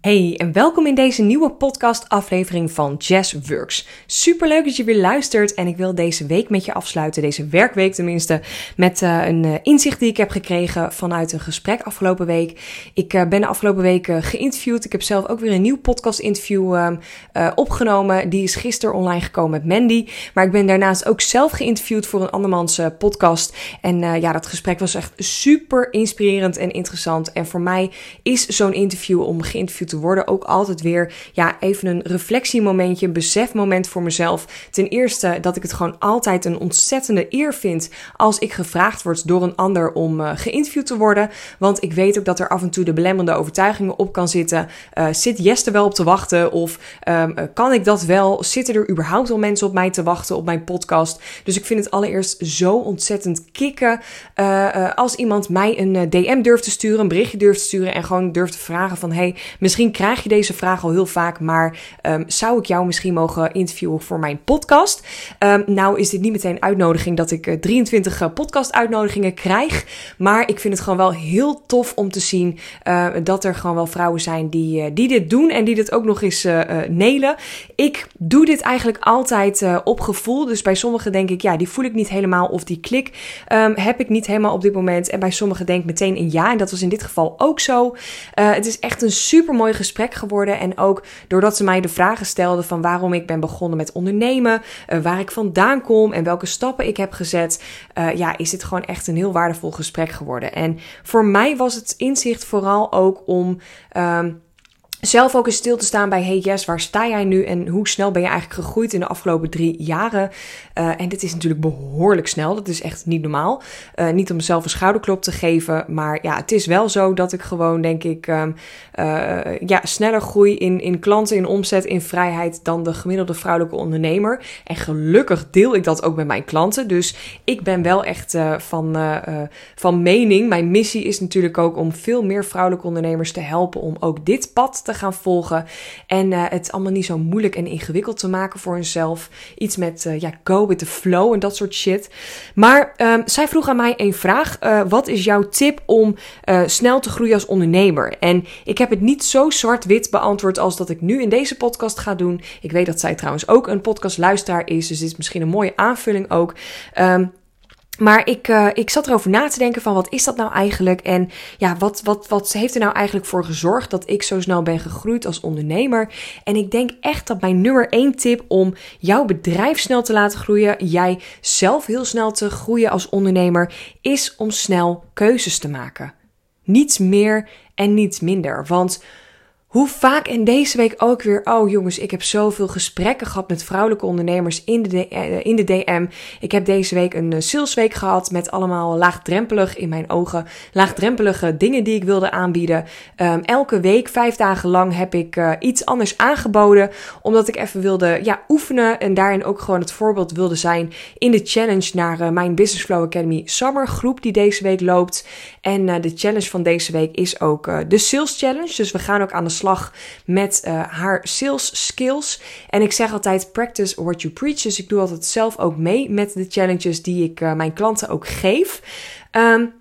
Hey en welkom in deze nieuwe podcast-aflevering van Jazz Works. Super leuk dat je weer luistert en ik wil deze week met je afsluiten, deze werkweek tenminste, met uh, een uh, inzicht die ik heb gekregen vanuit een gesprek afgelopen week. Ik uh, ben de afgelopen week geïnterviewd. Ik heb zelf ook weer een nieuw podcast-interview ehm, opgenomen. Die is gisteren online gekomen met Mandy. Maar ik ben daarnaast ook zelf geïnterviewd voor een andermans podcast. En ja, dat gesprek was echt super inspirerend en interessant. En voor mij is zo'n interview om geïnterviewd te worden ook altijd weer ja, even een reflectiemomentje, een besefmoment voor mezelf. Ten eerste dat ik het gewoon altijd een ontzettende eer vind als ik gevraagd word door een ander om uh, geïnterviewd te worden. Want ik weet ook dat er af en toe de belemmerende overtuigingen op kan zitten. Uh, zit Jess wel op te wachten? Of um, kan ik dat wel? Zitten er überhaupt al mensen op mij te wachten op mijn podcast? Dus ik vind het allereerst zo ontzettend kicken als iemand mij een DM durft te sturen, een berichtje durft te sturen en gewoon durft te vragen van hey, misschien Misschien krijg je deze vraag al heel vaak, maar um, zou ik jou misschien mogen interviewen voor mijn podcast? Um, nou is dit niet meteen een uitnodiging dat ik uh, 23 uh, podcast uitnodigingen krijg, maar ik vind het gewoon wel heel tof om te zien uh, dat er gewoon wel vrouwen zijn die, uh, die dit doen en die dit ook nog eens nelen. Ik doe dit eigenlijk altijd op gevoel, dus bij sommigen denk ik ja, die voel ik niet helemaal of die klik um, heb ik niet helemaal op dit moment en bij sommigen denk ik meteen een ja en dat was in dit geval ook zo. het is echt een super mooi gesprek geworden. En ook doordat ze mij de vragen stelden van waarom ik ben begonnen met ondernemen, uh, waar ik vandaan kom en welke stappen ik heb gezet. Uh, ja, is dit gewoon echt een heel waardevol gesprek geworden. En voor mij was het inzicht vooral ook om. Um, zelf ook eens stil te staan bij, hey Jess, waar sta jij nu en hoe snel ben je eigenlijk gegroeid in de afgelopen drie jaren? Uh, en dit is natuurlijk behoorlijk snel, dat is echt niet normaal. Uh, niet om mezelf een schouderklop te geven, maar ja, het is wel zo dat ik gewoon, denk ik, um, uh, ja, sneller groei in, in klanten, in omzet, in vrijheid dan de gemiddelde vrouwelijke ondernemer. En gelukkig deel ik dat ook met mijn klanten, dus ik ben wel echt van, van mening. Mijn missie is natuurlijk ook om veel meer vrouwelijke ondernemers te helpen om ook dit pad te gaan volgen. En uh, het allemaal niet zo moeilijk en ingewikkeld te maken voor hunzelf. Iets met uh, ja, go with the flow en dat soort shit. Maar um, zij vroeg aan mij een vraag. Uh, wat is jouw tip om snel te groeien als ondernemer? En ik heb het niet zo zwart-wit beantwoord als dat ik nu in deze podcast ga doen. Ik weet dat zij trouwens ook een podcastluisteraar is. Dus dit is misschien een mooie aanvulling ook. Um, maar ik, uh, ik zat erover na te denken van wat is dat nou eigenlijk? En ja, wat, wat, wat heeft er nou eigenlijk voor gezorgd dat ik zo snel ben gegroeid als ondernemer? En ik denk echt dat mijn nummer één tip om jouw bedrijf snel te laten groeien, jij zelf heel snel te groeien als ondernemer, is om snel keuzes te maken. Niets meer en niets minder. Want hoe vaak in deze week ook weer, oh jongens, ik heb zoveel gesprekken gehad met vrouwelijke ondernemers in de, eh, in de DM. Ik heb deze week een eh, salesweek gehad met allemaal laagdrempelig, in mijn ogen, laagdrempelige dingen die ik wilde aanbieden. Um, elke week, vijf dagen lang, heb ik uh, iets anders aangeboden, omdat ik even wilde ja, oefenen en daarin ook gewoon het voorbeeld wilde zijn in de challenge naar mijn Business Flow Academy Summer groep die deze week loopt. En de challenge van deze week is ook de Sales Challenge, dus we gaan ook aan de slag met uh, haar sales skills. En ik zeg altijd practice what you preach. Dus ik doe altijd zelf ook mee met de challenges die ik uh, mijn klanten ook geef. Um,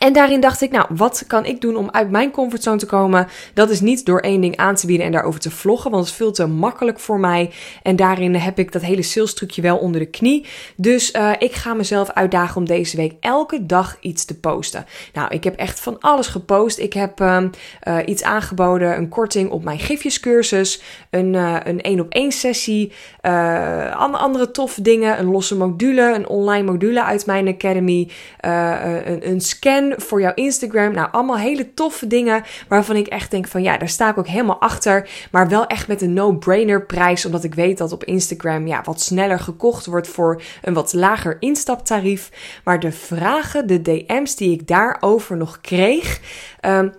en daarin dacht ik, nou, wat kan ik doen om uit mijn comfortzone te komen? Dat is niet door één ding aan te bieden en daarover te vloggen, want het is veel te makkelijk voor mij. En daarin heb ik dat hele sales trucje wel onder de knie. Dus uh, ik ga mezelf uitdagen om deze week elke dag iets te posten. Nou, ik heb echt van alles gepost. Ik heb uh, uh, iets aangeboden, een korting op mijn gifjescursus, een uh, een één op één sessie, andere toffe dingen, een losse module, een online module uit mijn academy, een, een scan voor jouw Instagram. Nou, allemaal hele toffe dingen waarvan ik echt denk van ja, daar sta ik ook helemaal achter. Maar wel echt met een no-brainer prijs, omdat ik weet dat op Instagram ja, wat sneller gekocht wordt voor een wat lager instaptarief. Maar de vragen, de DM's die ik daarover nog kreeg, um,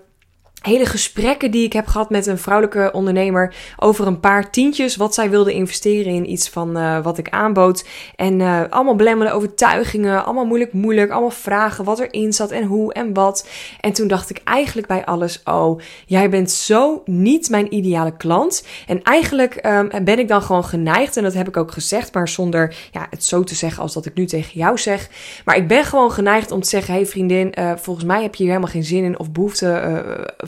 hele gesprekken die ik heb gehad met een vrouwelijke ondernemer over een paar tientjes wat zij wilde investeren in iets van uh, wat ik aanbood. En uh, allemaal belemmerende overtuigingen, allemaal moeilijk moeilijk, allemaal vragen wat erin zat en hoe en wat. En toen dacht ik eigenlijk bij alles, oh, jij bent zo niet mijn ideale klant. En eigenlijk um, ben ik dan gewoon geneigd, en dat heb ik ook gezegd, maar zonder ja, het zo te zeggen als dat ik nu tegen jou zeg. Maar ik ben gewoon geneigd om te zeggen, hey vriendin, uh, volgens mij heb je hier helemaal geen zin in of behoefte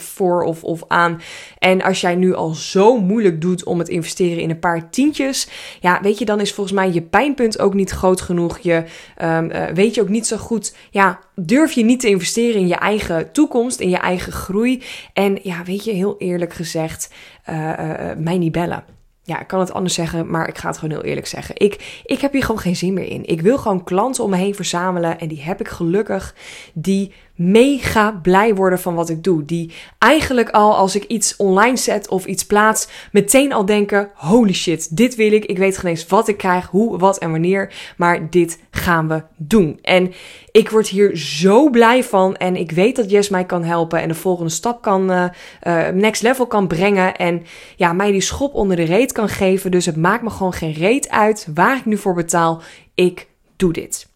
voor of, of aan. En als jij nu al zo moeilijk doet om het investeren in een paar tientjes, ja, weet je, dan is volgens mij je pijnpunt ook niet groot genoeg. Je um, uh, weet je ook niet zo goed, ja, durf je niet te investeren in je eigen toekomst, in je eigen groei. En ja, weet je, heel eerlijk gezegd, uh, uh, mij niet bellen. Ja, ik kan het anders zeggen, maar ik ga het gewoon heel eerlijk zeggen. Ik, ik heb hier gewoon geen zin meer in. Ik wil gewoon klanten om me heen verzamelen. En die heb ik gelukkig. Die mega blij worden van wat ik doe. Die eigenlijk al als ik iets online zet of iets plaats, meteen al denken: holy shit, dit wil ik. Ik weet geen eens wat ik krijg, hoe, wat en wanneer. Maar dit gaan we doen. En ik word hier zo blij van. En ik weet dat Jess mij kan helpen en de volgende stap kan, uh, uh, next level kan brengen. En ja, mij die schop onder de reet kan geven. Dus het maakt me gewoon geen reet uit waar ik nu voor betaal. Ik doe dit.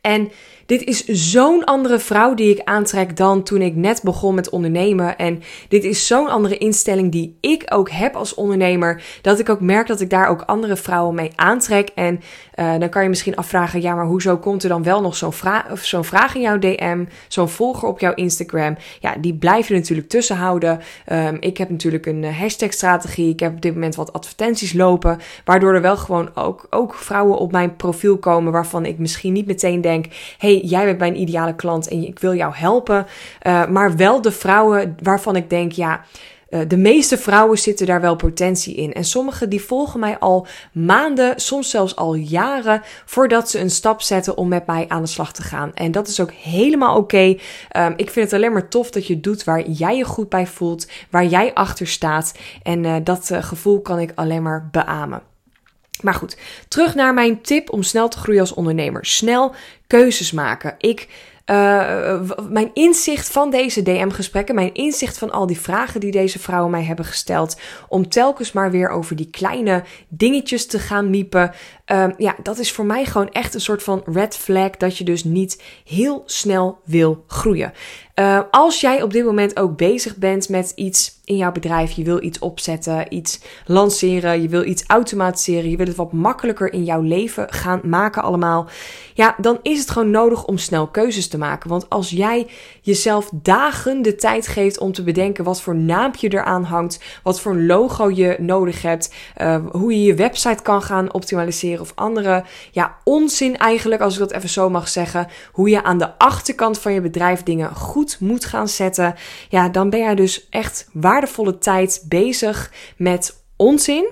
En dit is zo'n andere vrouw die ik aantrek dan toen ik net begon met ondernemen. En dit is zo'n andere instelling die ik ook heb als ondernemer. Dat ik ook merk dat ik daar ook andere vrouwen mee aantrek. En uh, dan kan je misschien afvragen: ja, maar hoezo komt er dan wel nog zo'n vraag, zo'n vraag in jouw DM? Zo'n volger op jouw Instagram? Ja, die blijf je natuurlijk tussen houden. Um, ik heb natuurlijk een eh, hashtag-strategie. Ik heb op dit moment wat advertenties lopen. Waardoor er wel gewoon ook, ook vrouwen op mijn profiel komen waarvan ik misschien niet meteen denk: jij bent mijn ideale klant en ik wil jou helpen. Uh, maar wel de vrouwen waarvan ik denk, ja. Uh, de meeste vrouwen zitten daar wel potentie in. En sommige die volgen mij al maanden, soms zelfs al jaren, voordat ze een stap zetten om met mij aan de slag te gaan. En dat is ook helemaal oké. Um, ik vind het alleen maar tof dat je doet waar jij je goed bij voelt, waar jij achter staat. En uh, dat gevoel kan ik alleen maar beamen. Maar goed, terug naar mijn tip om snel te groeien als ondernemer. Snel keuzes maken. Ik uh, mijn inzicht van deze DM-gesprekken, mijn inzicht van al die vragen die deze vrouwen mij hebben gesteld, om telkens maar weer over die kleine dingetjes te gaan miepen. Um, ja, dat is voor mij gewoon echt een soort van red flag dat je dus niet heel snel wil groeien. Uh, als jij op dit moment ook bezig bent met iets in jouw bedrijf, je wil iets opzetten, iets lanceren, je wil iets automatiseren, je wil het wat makkelijker in jouw leven gaan maken allemaal, ja, dan is het gewoon nodig om snel keuzes te maken. Want als jij jezelf dagen de tijd geeft om te bedenken wat voor naampje eraan hangt, wat voor logo je nodig hebt, uh, hoe je je website kan gaan optimaliseren of andere, ja, onzin eigenlijk, als ik dat even zo mag zeggen, hoe je aan de achterkant van je bedrijf dingen goed moet gaan zetten, ja, dan ben jij dus echt waardevolle tijd bezig met onzin.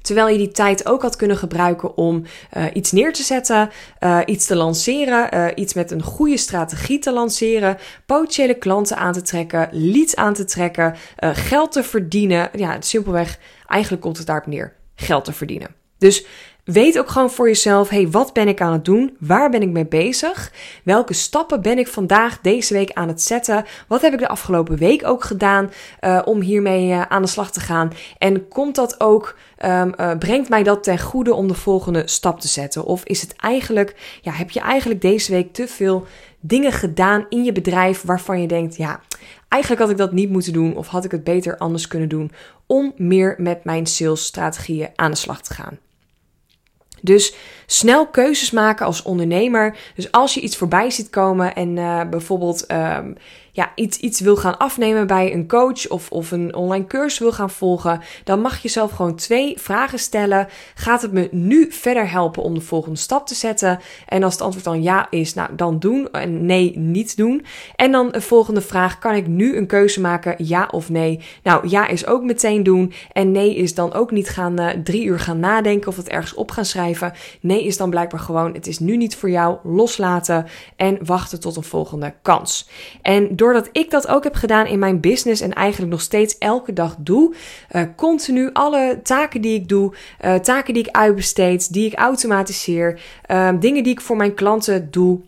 Terwijl je die tijd ook had kunnen gebruiken om uh, iets neer te zetten, uh, iets te lanceren, uh, iets met een goede strategie te lanceren, potentiële klanten aan te trekken, leads aan te trekken, geld te verdienen. Ja, simpelweg, eigenlijk komt het daarop neer: geld te verdienen. Dus Weet ook gewoon voor jezelf: hey, wat ben ik aan het doen? Waar ben ik mee bezig? Welke stappen ben ik vandaag, deze week aan het zetten? Wat heb ik de afgelopen week ook gedaan uh, om hiermee uh, aan de slag te gaan? En komt dat ook, um, uh, brengt mij dat ten goede om de volgende stap te zetten? Of is het eigenlijk, ja, heb je eigenlijk deze week te veel dingen gedaan in je bedrijf waarvan je denkt: ja, eigenlijk had ik dat niet moeten doen of had ik het beter anders kunnen doen om meer met mijn salesstrategieën aan de slag te gaan? Dus snel keuzes maken als ondernemer. Dus als je iets voorbij ziet komen en uh, bijvoorbeeld um, ja, iets, iets wil gaan afnemen bij een coach of, of een online cursus wil gaan volgen, dan mag je zelf gewoon twee vragen stellen. Gaat het me nu verder helpen om de volgende stap te zetten? En als het antwoord dan ja is, nou dan doen en nee, niet doen. En dan een volgende vraag: kan ik nu een keuze maken, ja of nee? Nou, ja is ook meteen doen. En nee is dan ook niet gaan uh, drie uur gaan nadenken of het ergens op gaan schrijven. Nee is dan blijkbaar gewoon: het is nu niet voor jou, loslaten en wachten tot een volgende kans. En doordat ik dat ook heb gedaan in mijn business en eigenlijk nog steeds elke dag doe, uh, continu alle taken die ik doe, uh, taken die ik uitbesteed, die ik automatiseer, uh, dingen die ik voor mijn klanten doe.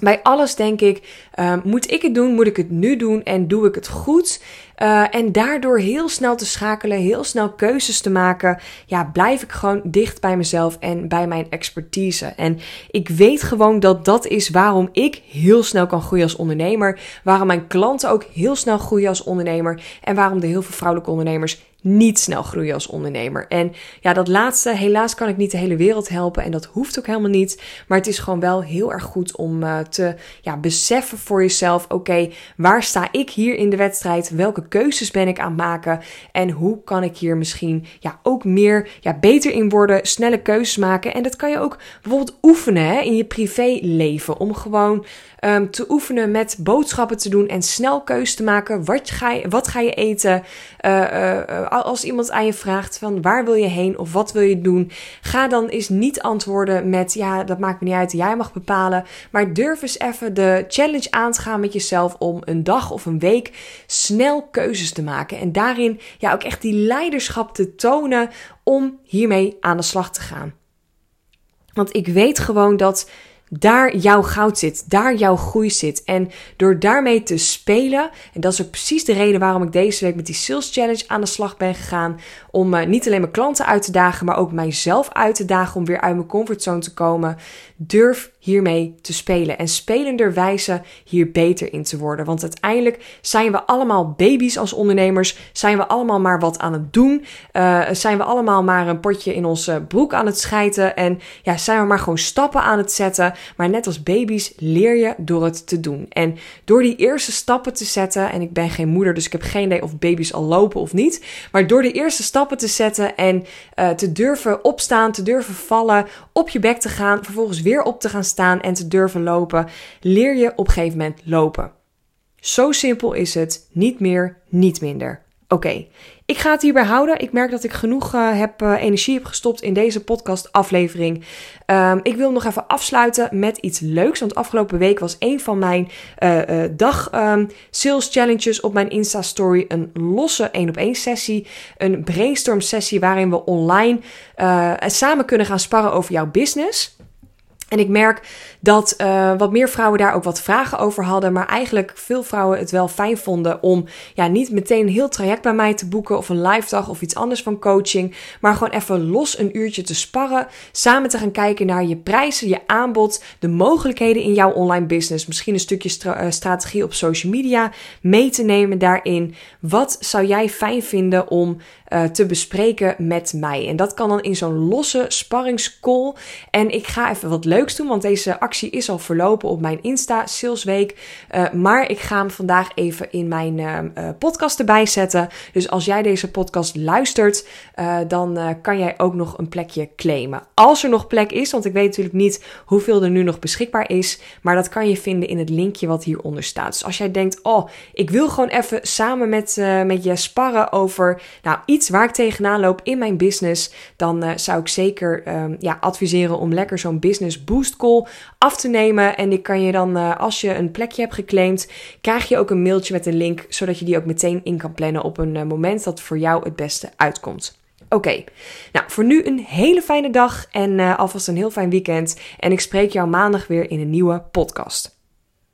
Bij alles denk ik, uh, moet ik het doen, moet ik het nu doen en doe ik het goed? Uh, en daardoor heel snel te schakelen, heel snel keuzes te maken, ja, blijf ik gewoon dicht bij mezelf en bij mijn expertise. En ik weet gewoon dat dat is waarom ik heel snel kan groeien als ondernemer, waarom mijn klanten ook heel snel groeien als ondernemer en waarom de heel veel vrouwelijke ondernemers niet snel groeien als ondernemer. En ja, dat laatste, helaas kan ik niet de hele wereld helpen en dat hoeft ook helemaal niet. Maar het is gewoon wel heel erg goed om uh, te ja, beseffen voor jezelf: oké, waar sta ik hier in de wedstrijd? Welke keuzes ben ik aan het maken? En hoe kan ik hier misschien ja, ook meer ja, beter in worden, snelle keuzes maken? En dat kan je ook bijvoorbeeld oefenen hè, in je privéleven. Om gewoon um, te oefenen met boodschappen te doen en snel keuzes te maken. Wat ga je, wat ga je eten? Uh, uh, als iemand aan je vraagt van waar wil je heen of wat wil je doen, ga dan eens niet antwoorden met ja, dat maakt me niet uit, jij mag bepalen. Maar durf eens even de challenge aan te gaan met jezelf om een dag of een week snel keuzes te maken. En daarin ja ook echt die leiderschap te tonen om hiermee aan de slag te gaan. Want ik weet gewoon dat daar jouw goud zit, daar jouw groei zit. En door daarmee te spelen, en dat is ook precies de reden waarom ik deze week met die Sales Challenge aan de slag ben gegaan, om uh, niet alleen mijn klanten uit te dagen, maar ook mijzelf uit te dagen om weer uit mijn comfortzone te komen. Durf hiermee te spelen en spelenderwijze hier beter in te worden. Want uiteindelijk zijn we allemaal baby's als ondernemers, zijn we allemaal maar wat aan het doen, uh, zijn we allemaal maar een potje in onze broek aan het schijten en ja, zijn we maar gewoon stappen aan het zetten. Maar net als baby's leer je door het te doen. En door die eerste stappen te zetten, en ik ben geen moeder, dus ik heb geen idee of baby's al lopen of niet, maar door de eerste stappen te zetten en uh, te durven opstaan, te durven vallen, op je bek te gaan, vervolgens weer op te gaan staan en te durven lopen, leer je op een gegeven moment lopen. Zo simpel is het, niet meer, niet minder. Oké, ik ga het hierbij houden. Ik merk dat ik genoeg uh, heb, uh, energie heb gestopt in deze podcast-aflevering. Um, ik wil nog even afsluiten met iets leuks. Want afgelopen week was een van mijn uh, dag um, sales challenges op mijn Insta-story een losse 1-op-1 sessie. Een brainstorm sessie waarin we online samen kunnen gaan sparren over jouw business. En ik merk dat uh, wat meer vrouwen daar ook wat vragen over hadden. Maar eigenlijk veel vrouwen het wel fijn vonden om ja, niet meteen een heel traject bij mij te boeken. Of een live dag of iets anders van coaching. Maar gewoon even los een uurtje te sparren. Samen te gaan kijken naar je prijzen, je aanbod. De mogelijkheden in jouw online business. Misschien een stukje uh, strategie op social media mee te nemen daarin. Wat zou jij fijn vinden om uh, te bespreken met mij? En dat kan dan in zo'n losse sparringscall. En ik ga even wat leuks doen, want deze actie is al verlopen op mijn Insta Salesweek. Uh, maar ik ga hem vandaag even in mijn uh, podcast erbij zetten. Dus als jij deze podcast luistert, dan kan jij ook nog een plekje claimen. Als er nog plek is, want ik weet natuurlijk niet hoeveel er nu nog beschikbaar is. Maar dat kan je vinden in het linkje wat hieronder staat. Dus als jij denkt, oh, ik wil gewoon even samen met, met je sparren over nou, iets waar ik tegenaan loop in mijn business. Dan zou ik zeker um, ja, adviseren om lekker zo'n business boost call af te nemen. En die kan je dan, uh, als je een plekje hebt geclaimd, krijg je ook een mailtje met een link, zodat je die ook meteen in kan plannen op een uh, moment dat voor jou het beste uitkomt. Oké, nou voor nu een hele fijne dag en alvast een heel fijn weekend. En ik spreek jou maandag weer in een nieuwe podcast.